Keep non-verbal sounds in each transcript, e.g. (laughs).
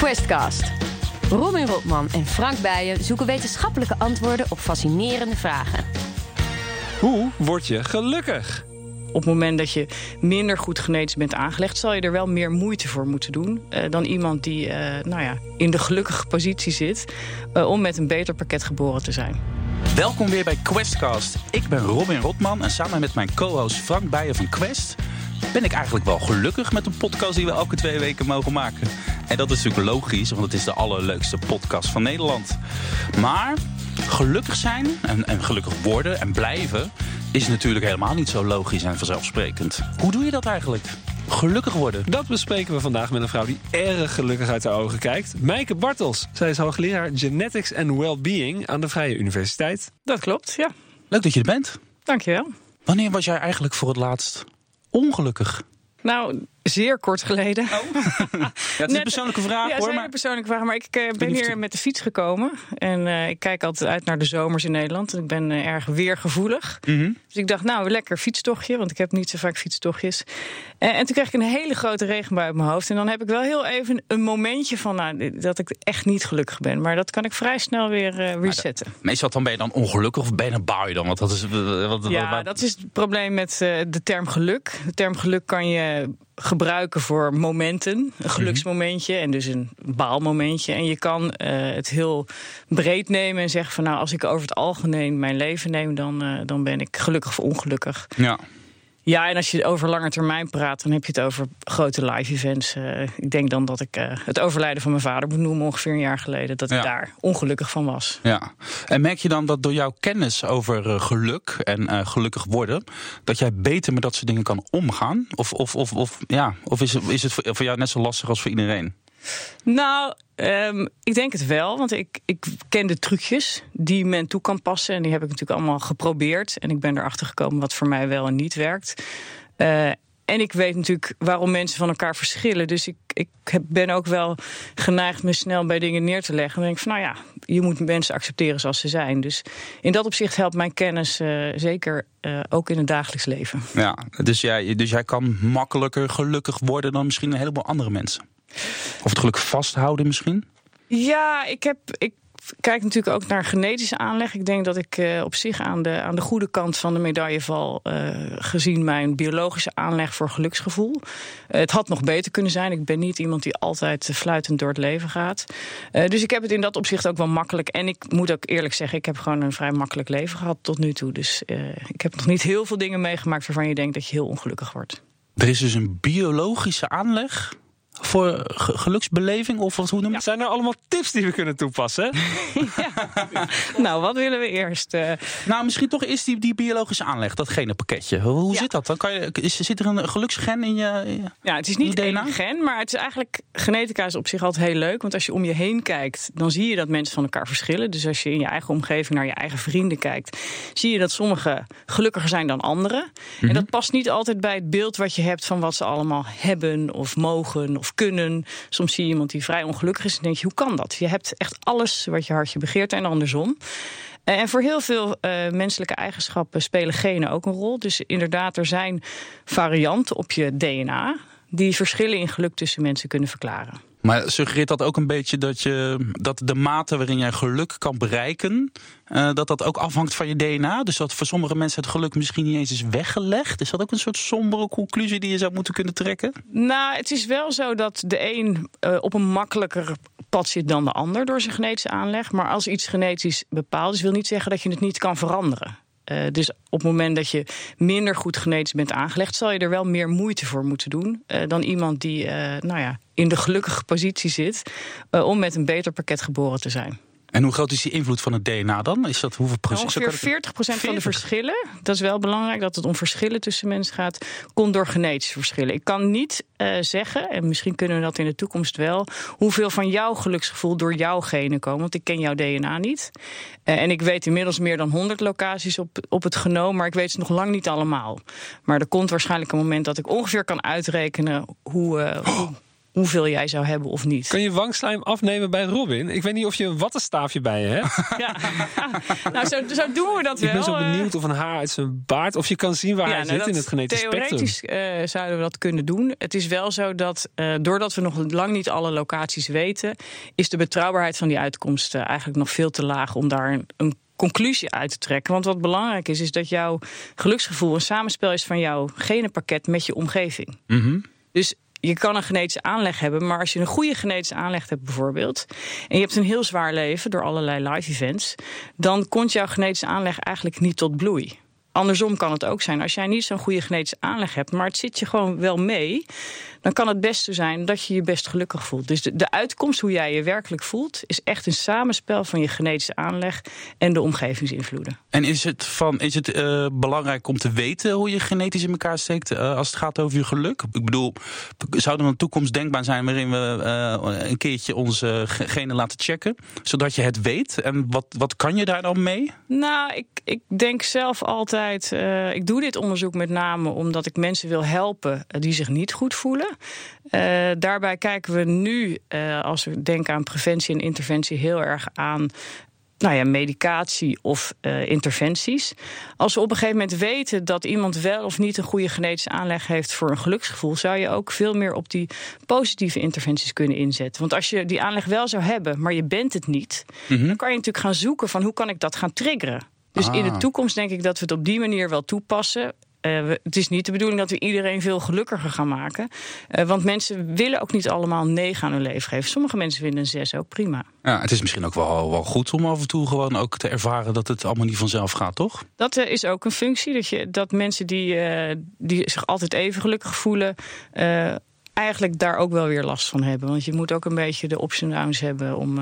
Questcast. Robin Rotman en Frank Bijen zoeken wetenschappelijke antwoorden op fascinerende vragen. Hoe word je gelukkig? Op het moment dat je minder goed genetisch bent aangelegd, zal je er wel meer moeite voor moeten doen eh, dan iemand die eh, nou ja, in de gelukkige positie zit eh, om met een beter pakket geboren te zijn. Welkom weer bij Questcast. Ik ben Robin Rotman en samen met mijn co-host Frank Bijen van Quest ben ik eigenlijk wel gelukkig met de podcast die we elke twee weken mogen maken. En dat is natuurlijk logisch, want het is de allerleukste podcast van Nederland. Maar gelukkig zijn en, en gelukkig worden en blijven is natuurlijk helemaal niet zo logisch en vanzelfsprekend. Hoe doe je dat eigenlijk? Gelukkig worden. Dat bespreken we vandaag met een vrouw die erg gelukkig uit haar ogen kijkt. Mijke Bartels. Zij is hoogleraar Genetics and Wellbeing aan de Vrije Universiteit. Dat klopt, ja. Leuk dat je er bent. Dankjewel. Wanneer was jij eigenlijk voor het laatst ongelukkig? Nou, zeer kort geleden. Oh. (laughs) ja, het is een persoonlijke vraag ja, hoor. Het is een persoonlijke vraag, maar ik uh, ben hier met de fiets gekomen. En uh, ik kijk altijd uit naar de zomers in Nederland. Ik ben uh, erg weergevoelig. Mm -hmm. Dus ik dacht, nou, lekker fietstochtje. Want ik heb niet zo vaak fietstochtjes. En, en, toen kreeg ik een hele grote regenbui op mijn hoofd. En dan heb ik wel heel even een momentje van nou, dat ik echt niet gelukkig ben. Maar dat kan ik vrij snel weer resetten. Dat, meestal dan ben je dan ongelukkig of ben je bouw je dan? Want dat is, wat, ja, wat, dat is het probleem met de term geluk. De term geluk kan je gebruiken voor momenten. Een geluksmomentje en dus een baalmomentje. En je kan uh, het heel breed nemen en zeggen van nou, als ik over het algemeen mijn leven neem, dan, uh, dan ben ik gelukkig of ongelukkig. Ja. Ja, en als je over lange termijn praat, dan heb je het over grote live events. Uh, ik denk dan dat ik uh, het overlijden van mijn vader moet noemen, ongeveer een jaar geleden, dat ja. ik daar ongelukkig van was. Ja. En merk je dan dat door jouw kennis over uh, geluk en gelukkig worden, dat jij beter met dat soort dingen kan omgaan? Of, of, of, of, ja, of is, is het voor jou net zo lastig als voor iedereen? Nou, um, ik denk het wel. Want ik, ik ken de trucjes die men toe kan passen. En die heb ik natuurlijk allemaal geprobeerd. En ik ben erachter gekomen wat voor mij wel en niet werkt. Uh, en ik weet natuurlijk waarom mensen van elkaar verschillen. Dus ik, ik ben ook wel geneigd me snel bij dingen neer te leggen. En denk van, nou ja, je moet mensen accepteren zoals ze zijn. Dus in dat opzicht helpt mijn kennis uh, zeker uh, ook in het dagelijks leven. Ja, dus jij, dus jij kan makkelijker gelukkig worden dan misschien een heleboel andere mensen. Of het geluk vasthouden misschien? Ja, ik heb. Ik kijk natuurlijk ook naar genetische aanleg. Ik denk dat ik uh, op zich aan de, aan de goede kant van de medaille val. Uh, gezien mijn biologische aanleg voor geluksgevoel. Uh, het had nog beter kunnen zijn. Ik ben niet iemand die altijd fluitend door het leven gaat. dus ik heb het in dat opzicht ook wel makkelijk. En ik moet ook eerlijk zeggen, ik heb gewoon een vrij makkelijk leven gehad tot nu toe. Dus ik heb nog niet heel veel dingen meegemaakt waarvan je denkt dat je heel ongelukkig wordt. Er is dus een biologische aanleg voor geluksbeleving? Of wat, hoe noem je ja. Zijn er allemaal tips die we kunnen toepassen? (laughs) ja. nou, wat willen we eerst? Uh... Nou, misschien toch is die, die biologische aanleg, dat genepakketje. Hoe ja. zit dat? Dan kan je, is, zit er een geluksgen in je, in Ja, het is niet één gen, maar het is eigenlijk... Genetica is op zich altijd heel leuk. Want als je om je heen kijkt, dan zie je dat mensen van elkaar verschillen. Dus als je in je eigen omgeving naar je eigen vrienden kijkt... zie je dat sommigen gelukkiger zijn dan anderen. Mm -hmm. En dat past niet altijd bij het beeld wat je hebt... van wat ze allemaal hebben of mogen of kunnen. Soms zie je iemand die vrij ongelukkig is en denk je, hoe kan dat? Je hebt echt alles wat je hartje begeert en andersom. En voor heel veel uh, menselijke eigenschappen spelen genen ook een rol. Dus inderdaad, er zijn varianten op je DNA die verschillen in geluk tussen mensen kunnen verklaren. Maar suggereert dat ook een beetje dat, je, dat de mate waarin jij geluk kan bereiken, uh, dat dat ook afhangt van je DNA? Dus dat voor sommige mensen het geluk misschien niet eens is weggelegd? Is dat ook een soort sombere conclusie die je zou moeten kunnen trekken? Nou, het is wel zo dat de een uh, op een makkelijker pad zit dan de ander door zijn genetische aanleg. Maar als iets genetisch bepaald is, wil niet zeggen dat je het niet kan veranderen. Uh, dus op het moment dat je minder goed genetisch bent aangelegd, zal je er wel meer moeite voor moeten doen uh, dan iemand die uh, nou ja, in de gelukkige positie zit om met een beter pakket geboren te zijn. En hoe groot is die invloed van het DNA dan? Is dat hoeveel procent? Ongeveer 40 procent van de verschillen. Dat is wel belangrijk dat het om verschillen tussen mensen gaat. Komt door genetische verschillen. Ik kan niet uh, zeggen, en misschien kunnen we dat in de toekomst wel, hoeveel van jouw geluksgevoel door jouw genen komen. Want ik ken jouw DNA niet. Uh, en ik weet inmiddels meer dan 100 locaties op, op het genoom, maar ik weet ze nog lang niet allemaal. Maar er komt waarschijnlijk een moment dat ik ongeveer kan uitrekenen hoe. Uh, hoe hoeveel jij zou hebben of niet. Kan je wangslijm afnemen bij Robin? Ik weet niet of je een wattenstaafje bij je hebt. (laughs) Ja. nou, zo, zo doen we dat wel. Ik ben zo eh. benieuwd of een haar uit zijn baard... of je kan zien waar hij nou, zit in het genetisch spectrum. Theoretisch eh, zouden we dat kunnen doen. Het is wel zo dat, eh, doordat we nog lang niet alle locaties weten, is de betrouwbaarheid van die uitkomst eh, eigenlijk nog veel te laag om daar een, een conclusie uit te trekken. Want wat belangrijk is, is dat jouw geluksgevoel een samenspel is van jouw genenpakket met je omgeving. Dus je kan een genetische aanleg hebben, maar als je een goede genetische aanleg hebt bijvoorbeeld, en je hebt een heel zwaar leven door allerlei live events, dan komt jouw genetische aanleg eigenlijk niet tot bloei. Andersom kan het ook zijn. Als jij niet zo'n goede genetische aanleg hebt, maar het zit je gewoon wel mee, dan kan het best zo zijn dat je je best gelukkig voelt. Dus de, de uitkomst, hoe jij je werkelijk voelt, is echt een samenspel van je genetische aanleg en de omgevingsinvloeden. En is het, van, is het eh, belangrijk om te weten hoe je genetisch in elkaar steekt eh, als het gaat over je geluk? Ik bedoel, zou er een toekomst denkbaar zijn waarin we eh, een keertje onze ge- genen laten checken, zodat je het weet? En wat, wat kan je daar dan mee? Nou, ik, ik denk zelf altijd. ik doe dit onderzoek met name omdat ik mensen wil helpen die zich niet goed voelen. (laughs) Eh, daarbij kijken we nu, eh, als we denken aan preventie en interventie, heel erg aan. Nou ja, medicatie of eh, interventies. Als we op een gegeven moment weten dat iemand wel of niet een goede genetische aanleg heeft voor een geluksgevoel, zou je ook veel meer op die positieve interventies kunnen inzetten. Want als je die aanleg wel zou hebben, maar je bent het niet, dan kan je natuurlijk gaan zoeken van hoe kan ik dat gaan triggeren. Dus in de Ah. toekomst denk ik dat we het op die manier wel toepassen. Eh, we- het is niet de bedoeling dat we iedereen veel gelukkiger gaan maken. Eh, want mensen willen ook niet allemaal 9 aan hun leven geven. Sommige mensen vinden een 6 ook prima. Ja, het is misschien ook wel, wel goed om af en toe gewoon ook te ervaren dat het allemaal niet vanzelf gaat, toch? Dat eh, is ook een functie. Dat, je, dat mensen die, die zich altijd even gelukkig voelen. eigenlijk daar ook wel weer last van hebben. Want je moet ook een beetje de ups en downs hebben om,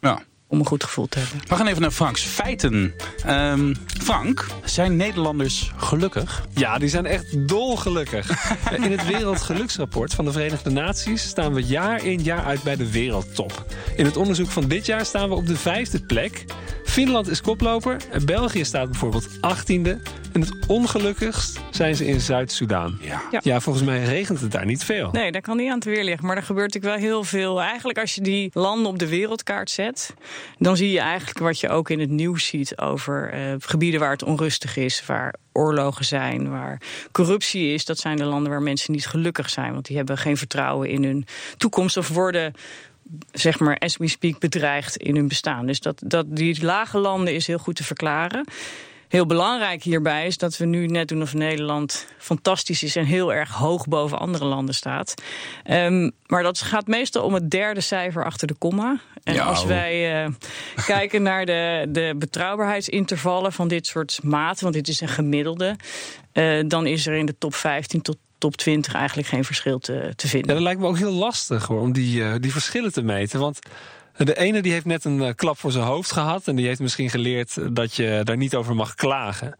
Ja. Om een goed gevoel te hebben. We gaan even naar Franks feiten. Ehm, Frank, zijn Nederlanders gelukkig? Ja, die zijn echt dolgelukkig. (laughs) In het Wereldgeluksrapport van de Verenigde Naties staan we jaar in jaar uit bij de wereldtop. In het onderzoek van dit jaar staan we op de vijfde plek. Finland is koploper en België staat bijvoorbeeld 18e. En het ongelukkigst zijn ze in Zuid-Soedan. Ja. Ja. Ja, volgens mij regent het daar niet veel. Nee, dat kan niet aan het weer liggen. Maar er gebeurt natuurlijk wel heel veel. Eigenlijk als je die landen op de wereldkaart zet... dan zie je eigenlijk wat je ook in het nieuws ziet... over eh, gebieden waar het onrustig is, waar oorlogen zijn... waar corruptie is. Dat zijn de landen waar mensen niet gelukkig zijn. Want die hebben geen vertrouwen in hun toekomst... of worden zeg maar, as we speak, bedreigd in hun bestaan. Dus dat, dat die lage landen is heel goed te verklaren. Heel belangrijk hierbij is dat we nu net doen of Nederland fantastisch is en heel erg hoog boven andere landen staat. Ehm, maar dat gaat meestal om het derde cijfer achter de komma. En Ja, als hoor. wij eh, (laughs) kijken naar de, de betrouwbaarheidsintervallen van dit soort maten, want dit is een gemiddelde, eh, dan is er in de top 15 tot top 20 eigenlijk geen verschil te, te Ja, vinden. dat lijkt me ook heel lastig hoor, om die, eh, die verschillen te meten. Want de ene die heeft net een eh, klap voor zijn hoofd gehad. En die heeft misschien geleerd dat je daar niet over mag klagen.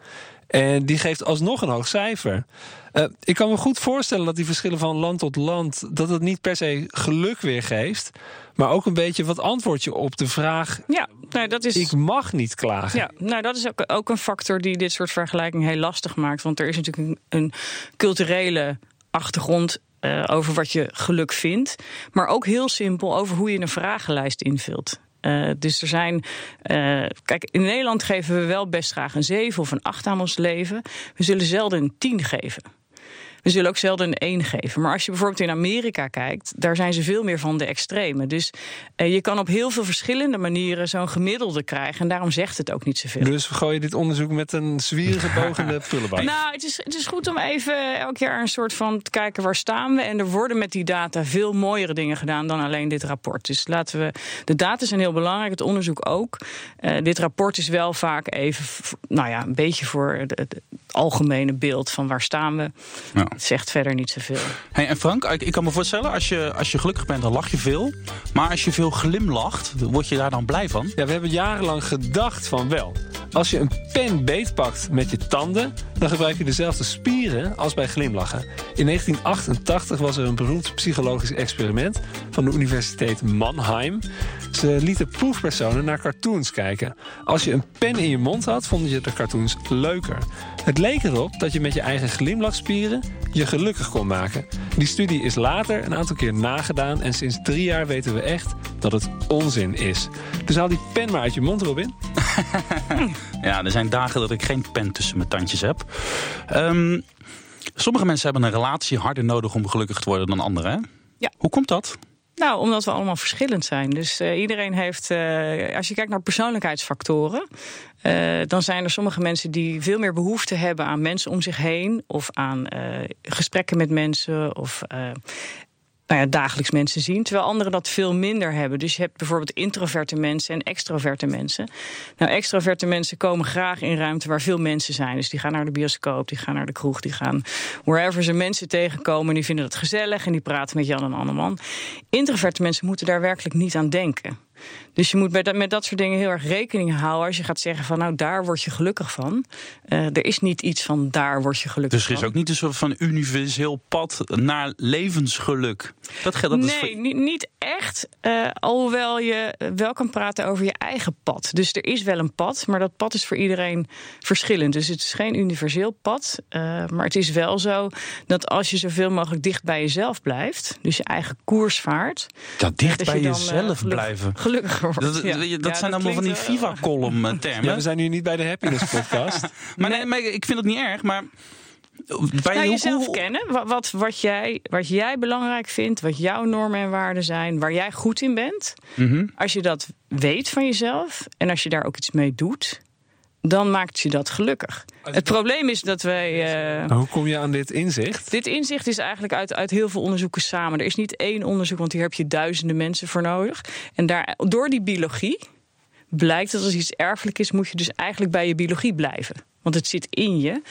En die geeft alsnog een hoog cijfer. Eh, ik kan me goed voorstellen dat die verschillen van land tot land... dat het niet per se geluk weergeeft... maar ook een beetje wat antwoord je op de vraag... Ja, nou, dat is. ik mag niet klagen. Ja, nou dat is ook, ook een factor die dit soort vergelijking heel lastig maakt. Want er is natuurlijk een, een culturele achtergrond eh, over wat je geluk vindt. Maar ook heel simpel over hoe je een vragenlijst invult. Eh, dus er zijn. eh, kijk, in Nederland geven we wel best graag een 7 of een 8 aan ons leven. We zullen zelden een 10 geven. We zullen ook zelden een 1 geven. Maar als je bijvoorbeeld in Amerika kijkt, daar zijn ze veel meer van de extreme. Dus eh, je kan op heel veel verschillende manieren zo'n gemiddelde krijgen. En daarom zegt het ook niet zoveel. Dus we gooien dit onderzoek met een zwierige bogende (laughs) prullenbak. Nou, het is, het is goed om even elk jaar een soort van te kijken waar staan we. En er worden met die data veel mooiere dingen gedaan dan alleen dit rapport. Dus laten we. De data zijn heel belangrijk, het onderzoek ook. Eh, dit rapport is wel vaak even, nou ja, een beetje voor het, het algemene beeld van waar staan we. Ja. Het zegt verder niet zoveel. Hey, en Frank, ik, ik kan me voorstellen, als je, als je gelukkig bent, dan lach je veel. Maar als je veel glimlacht, word je daar dan blij van? Ja, we hebben jarenlang gedacht van wel. Als je een pen beetpakt met je tanden, dan gebruik je dezelfde spieren als bij glimlachen. In 1988 was er een beroemd psychologisch experiment van de Universiteit Mannheim. Ze lieten proefpersonen naar cartoons kijken. Als je een pen in je mond had, vonden je de cartoons leuker. Het leek erop dat je met je eigen glimlachspieren je gelukkig kon maken. Die studie is later een aantal keer nagedaan en sinds drie jaar weten we echt dat het onzin is. Dus haal die pen maar uit je mond, Robin. (laughs) Ja, er zijn dagen dat ik geen pen tussen mijn tandjes heb. Ehm, sommige mensen hebben een relatie harder nodig om gelukkig te worden dan anderen. Hè? Ja. Hoe komt dat? Nou, omdat we allemaal verschillend zijn. Dus eh, iedereen heeft, eh, als je kijkt naar persoonlijkheidsfactoren, eh, dan zijn er sommige mensen die veel meer behoefte hebben aan mensen om zich heen, of aan gesprekken met mensen, of nou ja, dagelijks mensen zien. Terwijl anderen dat veel minder hebben. Dus je hebt bijvoorbeeld introverte mensen en extroverte mensen. Nou, extroverte mensen komen graag in ruimte waar veel mensen zijn. Dus die gaan naar de bioscoop, die gaan naar de kroeg, die gaan wherever ze mensen tegenkomen. En die vinden dat gezellig en die praten met Jan en Anneman. Introverte mensen moeten daar werkelijk niet aan denken. Dus je moet bij dat, met dat soort dingen heel erg rekening houden. Als je gaat zeggen van nou, daar word je gelukkig van. Eh, er is niet iets van daar word je gelukkig Dus er van. is ook niet een soort van universeel pad naar levensgeluk. Dat, ge- dat nee, voor- niet, niet echt. eh, alhoewel je wel kan praten over je eigen pad. Dus er is wel een pad, maar dat pad is voor iedereen verschillend. Dus het is geen universeel pad. eh, maar het is wel zo dat als je zoveel mogelijk dicht bij jezelf blijft, dus je eigen koers vaart. Ja, dicht dat bij je dan, jezelf blijven. Gelukkiger wordt. Dat, ja. dat- Ja, dat zijn allemaal van die wel- Viva-column eh, (laughs) termen. Ja, we zijn nu niet bij de Happiness (laughs) Podcast. maar, nee, maar ik vind het niet erg, maar... Bij Nou, jezelf hoe- kennen. Wat, wat, wat, jij, wat jij belangrijk vindt, wat jouw normen en waarden zijn, waar jij goed in bent. Mhm. Als je dat weet van jezelf en als je daar ook iets mee doet, dan maakt je dat gelukkig. Het probleem is dat wij. eh, Hoe kom je aan dit inzicht? dit inzicht is eigenlijk uit, uit heel veel onderzoeken samen. Er is niet één onderzoek, want hier heb je duizenden mensen voor nodig. En daar, door die biologie blijkt dat als iets erfelijk is, moet je dus eigenlijk bij je biologie blijven. Want het zit in je.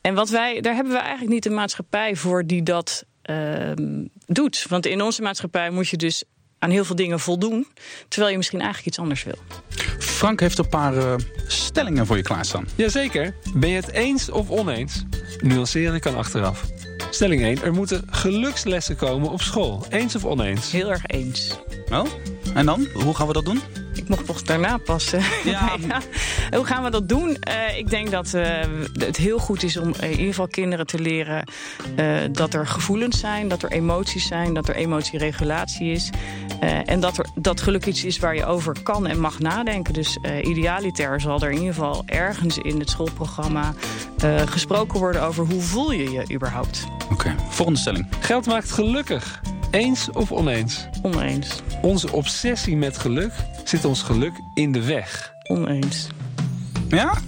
En wat wij, daar hebben we eigenlijk niet een maatschappij voor die dat ehm, doet. Want in onze maatschappij moet je dus aan heel veel dingen voldoen, terwijl je misschien eigenlijk iets anders wil. Frank heeft een paar eh, stellingen voor je klaarstaan. Jazeker. Ben je het eens of oneens? Nuanceren kan achteraf. Stelling 1. Er moeten gelukslessen komen op school. Eens of oneens? Heel erg eens. Oh? En dan? Hoe gaan we dat doen? Ik mocht nog daarna passen. (laughs) (laughs) Ja. Hoe gaan we dat doen? Eh, ik denk dat eh, het heel goed is om in ieder geval kinderen te leren eh, dat er gevoelens zijn, dat er emoties zijn, dat er emotieregulatie is. Eh, en dat, er, dat geluk iets is waar je over kan en mag nadenken. Dus eh, idealiter zal er in ieder geval ergens in het schoolprogramma eh, gesproken worden over hoe voel je je überhaupt. Oké, volgende stelling. Geld maakt gelukkig. Eens of oneens? Oneens. Onze obsessie met geluk zit ons geluk in de weg. Oneens. Ja?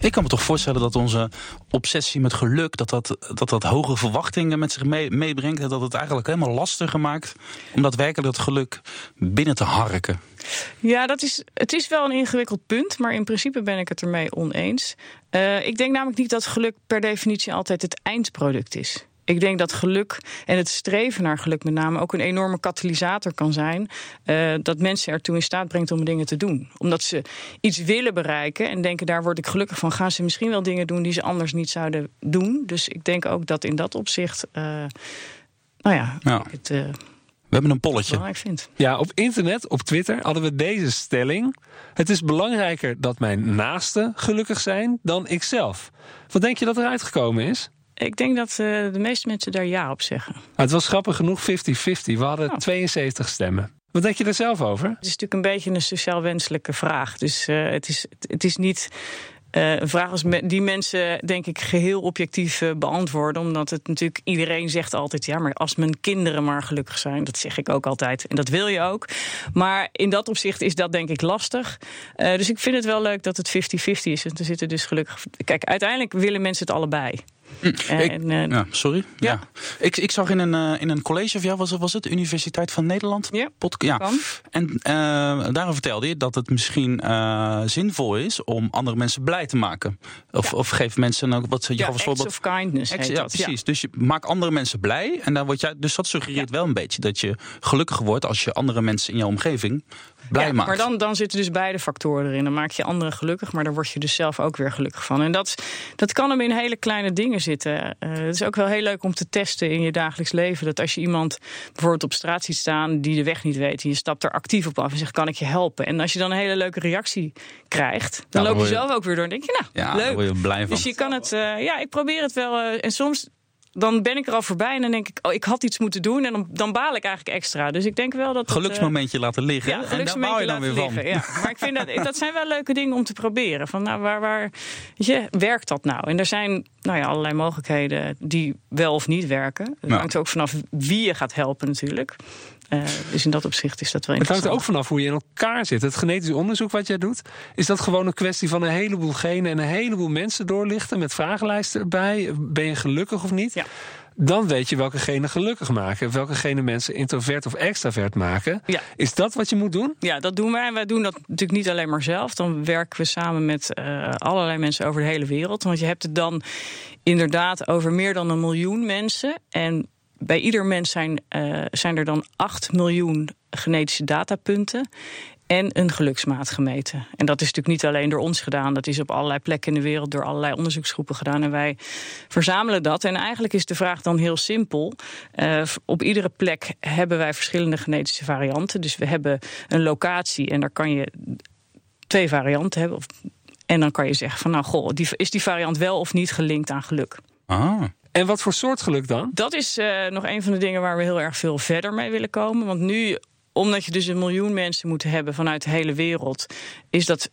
Ik kan me toch voorstellen dat onze obsessie met geluk... dat dat, dat, dat hoge verwachtingen met zich mee, meebrengt... en dat het eigenlijk helemaal lastiger maakt... om daadwerkelijk dat geluk binnen te harken. Ja, dat is, het is wel een ingewikkeld punt, maar in principe ben ik het ermee oneens. Eh, ik denk namelijk niet dat geluk per definitie altijd het eindproduct is. Ik denk dat geluk en het streven naar geluk met name ook een enorme katalysator kan zijn. eh, dat mensen ertoe in staat brengt om dingen te doen. Omdat ze iets willen bereiken en denken daar word ik gelukkig van. Gaan ze misschien wel dingen doen die ze anders niet zouden doen. Dus ik denk ook dat in dat opzicht, eh, nou ja, het eh, We hebben een polletje. belangrijk vind. Ja, op internet, op Twitter, hadden we deze stelling. Het is belangrijker dat mijn naasten gelukkig zijn dan ikzelf. Wat denk je dat eruit gekomen is? Ik denk dat eh, de meeste mensen daar ja op zeggen. Nou, het was grappig genoeg 50-50. We hadden Oh. 72 stemmen. Wat denk je er zelf over? Het is natuurlijk een beetje een sociaal wenselijke vraag. Dus eh, het, is, het is niet eh, een vraag als me- die mensen, denk ik, geheel objectief beantwoorden. Omdat het natuurlijk, iedereen zegt altijd, ja, maar als mijn kinderen maar gelukkig zijn. Dat zeg ik ook altijd. En dat wil je ook. Maar in dat opzicht is dat denk ik lastig. Dus ik vind het wel leuk dat het 50-50 is. En er zitten dus gelukkig. Kijk, uiteindelijk willen mensen het allebei. En, eh, Ja, sorry. Ja. Ja. Ik, ik zag in een, eh, in een college, of ja, was, het- was het Universiteit van Nederland? Ja, ja. kan. En eh daarom vertelde je dat het misschien eh, zinvol is om andere mensen blij te maken. Of, Ja. of geef mensen ook wat je ja, acts voorbeeld. of kindness ja, dat. precies. Dus je maakt andere mensen blij. En dan word jij, dus dat suggereert wel een beetje dat je gelukkig wordt als je andere mensen in jouw omgeving blij Ja, maakt. Maar dan, dan zitten dus beide factoren erin. Dan maak je anderen gelukkig, maar daar word je dus zelf ook weer gelukkig van. En dat, dat kan hem in hele kleine dingen zitten. Eh, het is ook wel heel leuk om te testen in je dagelijks leven. Dat als je iemand bijvoorbeeld op straat ziet staan die de weg niet weet, en je stapt er actief op af en zegt: Kan ik je helpen? En als je dan een hele leuke reactie krijgt, dan dan loop je zelf ook weer door en denk je: Nou, ja, leuk. word je blij van. Dus je kan het, eh, ja, ik probeer het wel. eh, en soms dan ben ik er al voorbij en dan denk ik, oh, ik had iets moeten doen. En dan, dan baal ik eigenlijk extra. Dus ik denk wel dat. het, eh, Geluksmomentje laten liggen. ja, en daar bouw je geluksmomentje dan weer laten van. liggen. Ja. (laughs) Maar ik vind dat, dat zijn wel leuke dingen om te proberen. Van, nou, waar, waar weet je, werkt dat nou? En er zijn nou ja, allerlei mogelijkheden die wel of niet werken. Het Ja. hangt ook vanaf wie je gaat helpen natuurlijk. Eh, dus in dat opzicht is dat wel Het hangt er ook vanaf hoe je in elkaar zit. Het genetisch onderzoek wat jij doet, is dat gewoon een kwestie van een heleboel genen en een heleboel mensen doorlichten met vragenlijsten erbij. Ben je gelukkig of niet? Ja. Dan weet je welke genen gelukkig maken, welke genen mensen introvert of extravert maken. Ja. Is dat wat je moet doen? Ja, dat doen wij. En wij doen dat natuurlijk niet alleen maar zelf. Dan werken we samen met eh, allerlei mensen over de hele wereld. Want je hebt het dan inderdaad over meer dan een miljoen mensen. En bij ieder mens zijn, eh, zijn er dan 8 miljoen genetische datapunten. En een geluksmaat gemeten. En dat is natuurlijk niet alleen door ons gedaan. Dat is op allerlei plekken in de wereld door allerlei onderzoeksgroepen gedaan. En wij verzamelen dat. En eigenlijk is de vraag dan heel simpel. Eh, op iedere plek hebben wij verschillende genetische varianten. Dus we hebben een locatie en daar kan je twee varianten hebben. En dan kan je zeggen van nou goh, is die variant wel of niet gelinkt aan geluk? Ah. En wat voor soort geluk dan? Dat is eh, nog een van de dingen waar we heel erg veel verder mee willen komen. Want nu, omdat je dus een miljoen mensen moet hebben vanuit de hele wereld, is dat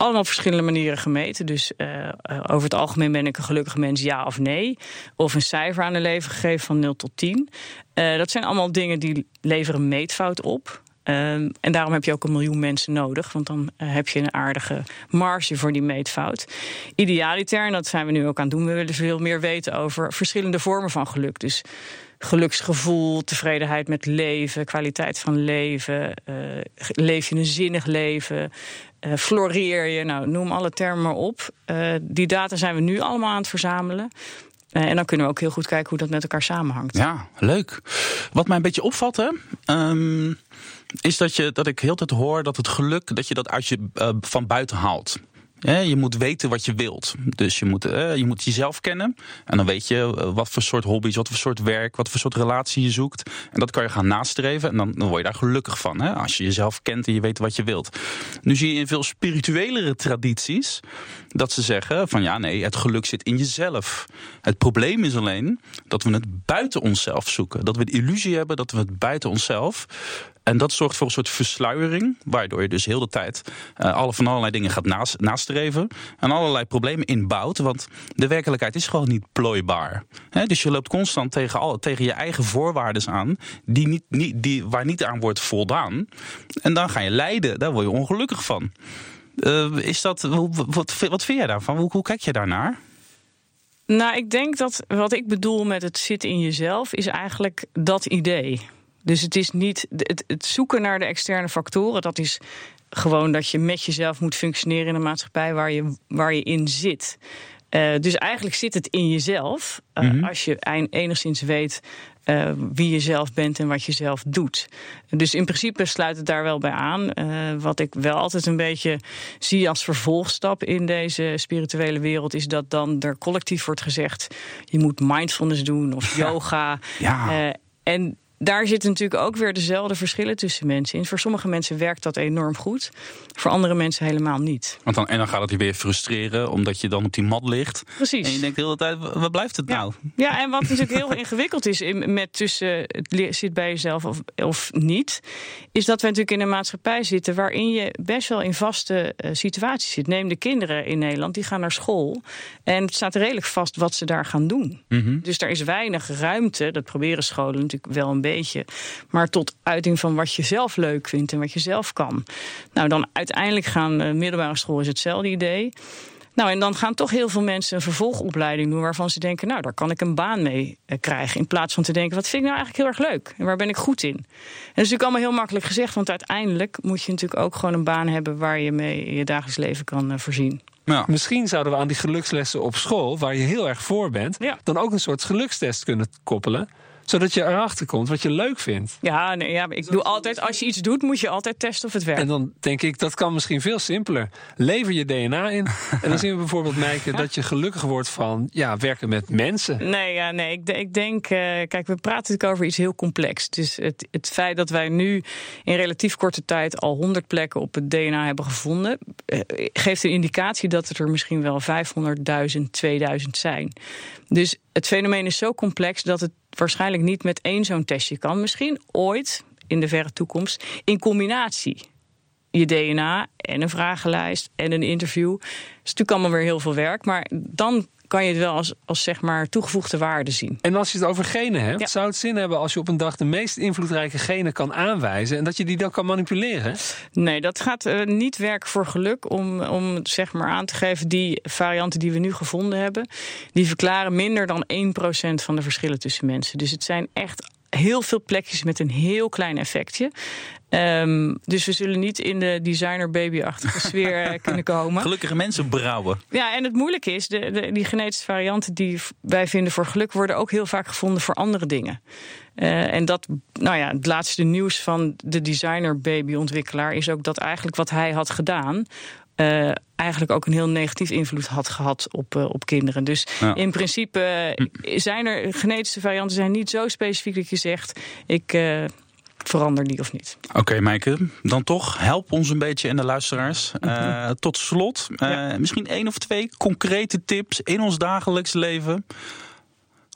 allemaal op verschillende manieren gemeten. Dus eh, eh, over het algemeen ben ik een gelukkig mens, ja of nee. Of een cijfer aan een leven gegeven van 0 tot 10. Eh, dat zijn allemaal dingen die leveren meetfout op. Ehm, en daarom heb je ook een miljoen mensen nodig, want dan eh, heb je een aardige marge voor die meetfout. Idealiter, en dat zijn we nu ook aan het doen, we willen veel meer weten over verschillende vormen van geluk. Dus geluksgevoel, tevredenheid met leven, kwaliteit van leven, eh, leef je een zinnig leven, eh, floreer je, nou, noem alle termen maar op. Die data zijn we nu allemaal aan het verzamelen. En dan kunnen we ook heel goed kijken hoe dat met elkaar samenhangt. Ja, leuk. Wat mij een beetje opvalt, hè, ehm, is dat, je, dat ik heel tijd hoor dat het geluk dat je dat uit je eh, van buiten haalt. Je moet weten wat je wilt. Dus je moet, eh, je moet jezelf kennen. En dan weet je eh, wat voor soort hobby's, wat voor soort werk, wat voor soort relatie je zoekt. En dat kan je gaan nastreven. En dan, dan word je daar gelukkig van. Hè, als je jezelf kent en je weet wat je wilt. Nu zie je in veel spirituelere tradities dat ze zeggen van ja, nee, het geluk zit in jezelf. Het probleem is alleen dat we het buiten onszelf zoeken. Dat we de illusie hebben dat we het buiten onszelf. En dat zorgt voor een soort versluiering, waardoor je dus heel de tijd eh, alle, van allerlei dingen gaat nastreven. En allerlei problemen inbouwt, want de werkelijkheid is gewoon niet plooibaar. Dus je loopt constant tegen, alle, tegen je eigen voorwaarden aan, die niet, niet, die, waar niet aan wordt voldaan. En dan ga je lijden, daar word je ongelukkig van. Eh, is dat, wat, wat vind jij daarvan? Hoe, hoe kijk je daarnaar? Nou, ik denk dat wat ik bedoel met het zitten in jezelf is eigenlijk dat idee. Dus het is niet het, het zoeken naar de externe factoren. Dat is gewoon dat je met jezelf moet functioneren in een maatschappij waar je, waar je in zit. Eh, dus eigenlijk zit het in jezelf. eh, Als je ein- enigszins weet eh, wie je zelf bent en wat je zelf doet. Dus in principe sluit het daar wel bij aan. Wat ik wel altijd een beetje zie als vervolgstap in deze spirituele wereld, is dat dan er collectief wordt gezegd: je moet mindfulness doen of yoga. Ja. En daar zitten natuurlijk ook weer dezelfde verschillen tussen mensen in. Voor sommige mensen werkt dat enorm goed, voor andere mensen helemaal niet. Want dan, en dan gaat het je weer frustreren, omdat je dan op die mat ligt. Precies. En je denkt de hele tijd, wa- waar blijft het Ja. nou? Ja, en wat natuurlijk heel (laughs) ingewikkeld is in, met tussen het zit bij jezelf of, of niet, is dat we natuurlijk in een maatschappij zitten waarin je best wel in vaste eh, situaties zit. Neem de kinderen in Nederland, die gaan naar school en het staat redelijk vast wat ze daar gaan doen. Dus daar is weinig ruimte, dat proberen scholen natuurlijk wel een beetje, maar tot uiting van wat je zelf leuk vindt en wat je zelf kan. Nou, dan uiteindelijk gaan eh, middelbare school is hetzelfde idee. Nou, en dan gaan toch heel veel mensen een vervolgopleiding doen waarvan ze denken, nou, daar kan ik een baan mee eh, krijgen. In plaats van te denken, wat vind ik nou eigenlijk heel erg leuk en waar ben ik goed in? En dat is natuurlijk allemaal heel makkelijk gezegd, want uiteindelijk moet je natuurlijk ook gewoon een baan hebben waar je mee je dagelijks leven kan eh, voorzien. Ja. Misschien zouden we aan die gelukslessen op school, waar je heel erg voor bent, Ja. dan ook een soort gelukstest kunnen koppelen. Zodat je erachter komt wat je leuk vindt. Ja, nee, ja ik doe altijd, als je iets doet, moet je altijd testen of het werkt. En dan denk ik, dat kan misschien veel simpeler. Lever je DNA in. En dan zien we bijvoorbeeld, Meike, dat je gelukkig wordt van ja, werken met mensen. Nee, ja, nee ik, ik denk, eh, kijk, we praten natuurlijk over iets heel complex. Dus het, het feit dat wij nu in relatief korte tijd al 100 plekken op het DNA hebben gevonden, eh, geeft een indicatie dat het er misschien wel 500.000, 2000 zijn. Dus het fenomeen is zo complex dat het waarschijnlijk niet met één zo'n testje kan. Misschien ooit in de verre toekomst in combinatie je DNA en een vragenlijst en een interview. Dat is natuurlijk allemaal weer heel veel werk, maar dan kan je het wel als, als zeg maar toegevoegde waarde zien. En als je het over genen hebt, Ja. zou het zin hebben als je op een dag de meest invloedrijke genen kan aanwijzen en dat je die dan kan manipuleren? Nee, dat gaat eh, niet werken voor geluk om, om zeg maar aan te geven. Die varianten die we nu gevonden hebben, die verklaren minder dan 1% van de verschillen tussen mensen. Dus het zijn echt heel veel plekjes met een heel klein effectje. Ehm, dus we zullen niet in de designer baby-achtige (laughs) sfeer eh, kunnen komen. Gelukkige mensen brouwen. Ja, en het moeilijke is, de, de, die genetische varianten die wij vinden voor geluk, worden ook heel vaak gevonden voor andere dingen. Eh, en dat, nou ja, het laatste nieuws van de designer babyontwikkelaar is ook dat eigenlijk wat hij had gedaan. Eh, eigenlijk ook een heel negatief invloed had gehad op, eh, op kinderen. Dus Ja. in principe eh, zijn er genetische varianten zijn niet zo specifiek dat je zegt: ik verander die of niet. Oké, Maaike, dan toch help ons een beetje en de luisteraars. Eh, tot slot, Ja. misschien één of twee concrete tips in ons dagelijks leven.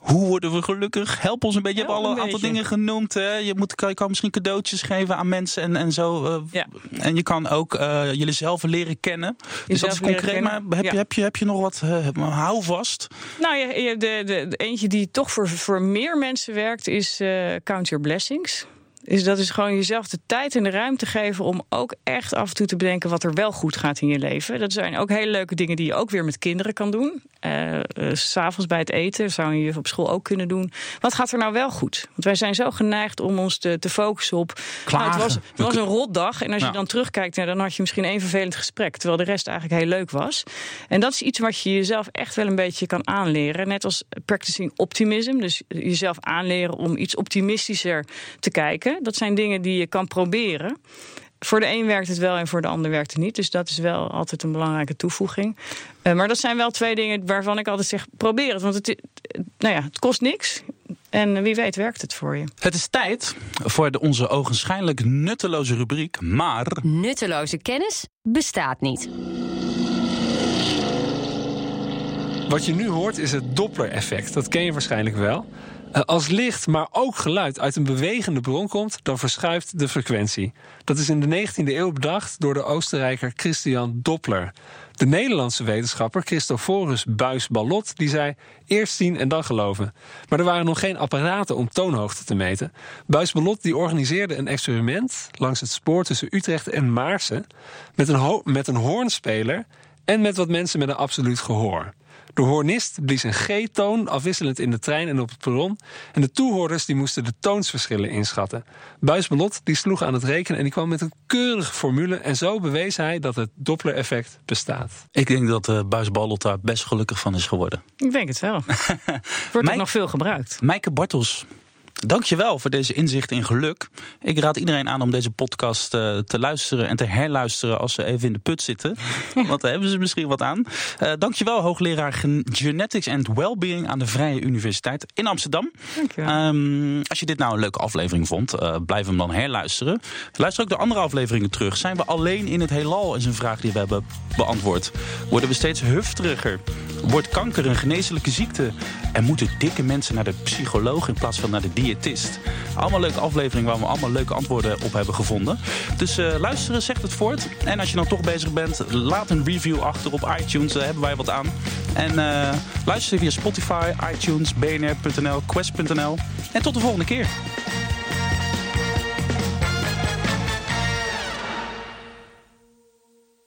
Hoe worden we gelukkig? Help ons een beetje. Je hebt al een aantal beetje. dingen genoemd. Hè? Je, moet, kan, je kan misschien cadeautjes geven aan mensen en, en zo. eh, Ja. En je kan ook eh jullie zelf leren kennen. dus dat is concreet. Maar heb, je, Ja. heb, je, heb je nog wat? eh, hou vast. Nou, je, je- de, de, de eentje die toch voor, voor meer mensen werkt, is Count Your Blessings. Dus dat is gewoon jezelf de tijd en de ruimte geven om ook echt af en toe te bedenken wat er wel goed gaat in je leven. Dat zijn ook hele leuke dingen die je ook weer met kinderen kan doen. Eh, eh, S S'avonds bij het eten zou je op school ook kunnen doen. Wat gaat er nou wel goed? Want wij zijn zo geneigd om ons te, te focussen op. Nou, het was, het was een rotdag. En als je dan terugkijkt, nou, dan had je misschien één vervelend gesprek. Terwijl de rest eigenlijk heel leuk was. En dat is iets wat je jezelf echt wel een beetje kan aanleren. Net als practicing optimism. Dus jezelf aanleren om iets optimistischer te kijken. Dat zijn dingen die je kan proberen. Voor de een werkt het wel en voor de ander werkt het niet. Dus dat is wel altijd een belangrijke toevoeging. Eh, maar dat zijn wel twee dingen waarvan ik altijd zeg: probeer het. Want het, nou ja, het kost niks. En wie weet werkt het voor je. Het is tijd voor de, onze ogenschijnlijk nutteloze rubriek. Maar Nutteloze kennis bestaat niet. Wat je nu hoort is het Doppler-effect. Dat ken je waarschijnlijk wel. Eh, Als licht, maar ook geluid uit een bewegende bron komt, dan verschuift de frequentie. Dat is in de 19e eeuw bedacht door de Oostenrijker Christian Doppler. De Nederlandse wetenschapper Christophorus Buys-Ballot die zei eerst zien en dan geloven. Maar er waren nog geen apparaten om toonhoogte te meten. Buys-Ballot die organiseerde een experiment langs het spoor tussen Utrecht en Maarsen met een, met een hoornspeler en met wat mensen met een absoluut gehoor. De hoornist blies een G-toon afwisselend in de trein en op het perron. En de toehoorders die moesten de toonsverschillen inschatten. Buisbelot die sloeg aan het rekenen en die kwam met een keurige formule. En zo bewees hij dat het Doppler-effect bestaat. ik denk dat uh, Buis Ballot daar best gelukkig van is geworden. Ik denk het wel. (laughs) Wordt ook nog veel gebruikt. Maaike Bartels, dankjewel voor deze inzicht in geluk. Ik raad iedereen aan om deze podcast eh, te luisteren en te herluisteren als ze even in de put zitten. (laughs) Want daar hebben ze misschien wat aan. Uh, dankjewel, hoogleraar Gen- Genetics and Wellbeing aan de Vrije Universiteit in Amsterdam. Um, als je dit nou een leuke aflevering vond, uh, blijf hem dan herluisteren. Luister ook de andere afleveringen terug. Zijn we alleen in het heelal? Is een vraag die we hebben beantwoord. Worden we steeds hufteriger? Wordt kanker een geneeslijke ziekte? En moeten dikke mensen naar de psycholoog in plaats van naar de Allemaal leuke afleveringen waar we allemaal leuke antwoorden op hebben gevonden. Dus uh, luisteren, zegt het voort. En als je dan toch bezig bent, laat een review achter op iTunes. Daar hebben wij wat aan. En uh, luister via Spotify, iTunes, bnr.nl, quest.nl. En tot de volgende keer.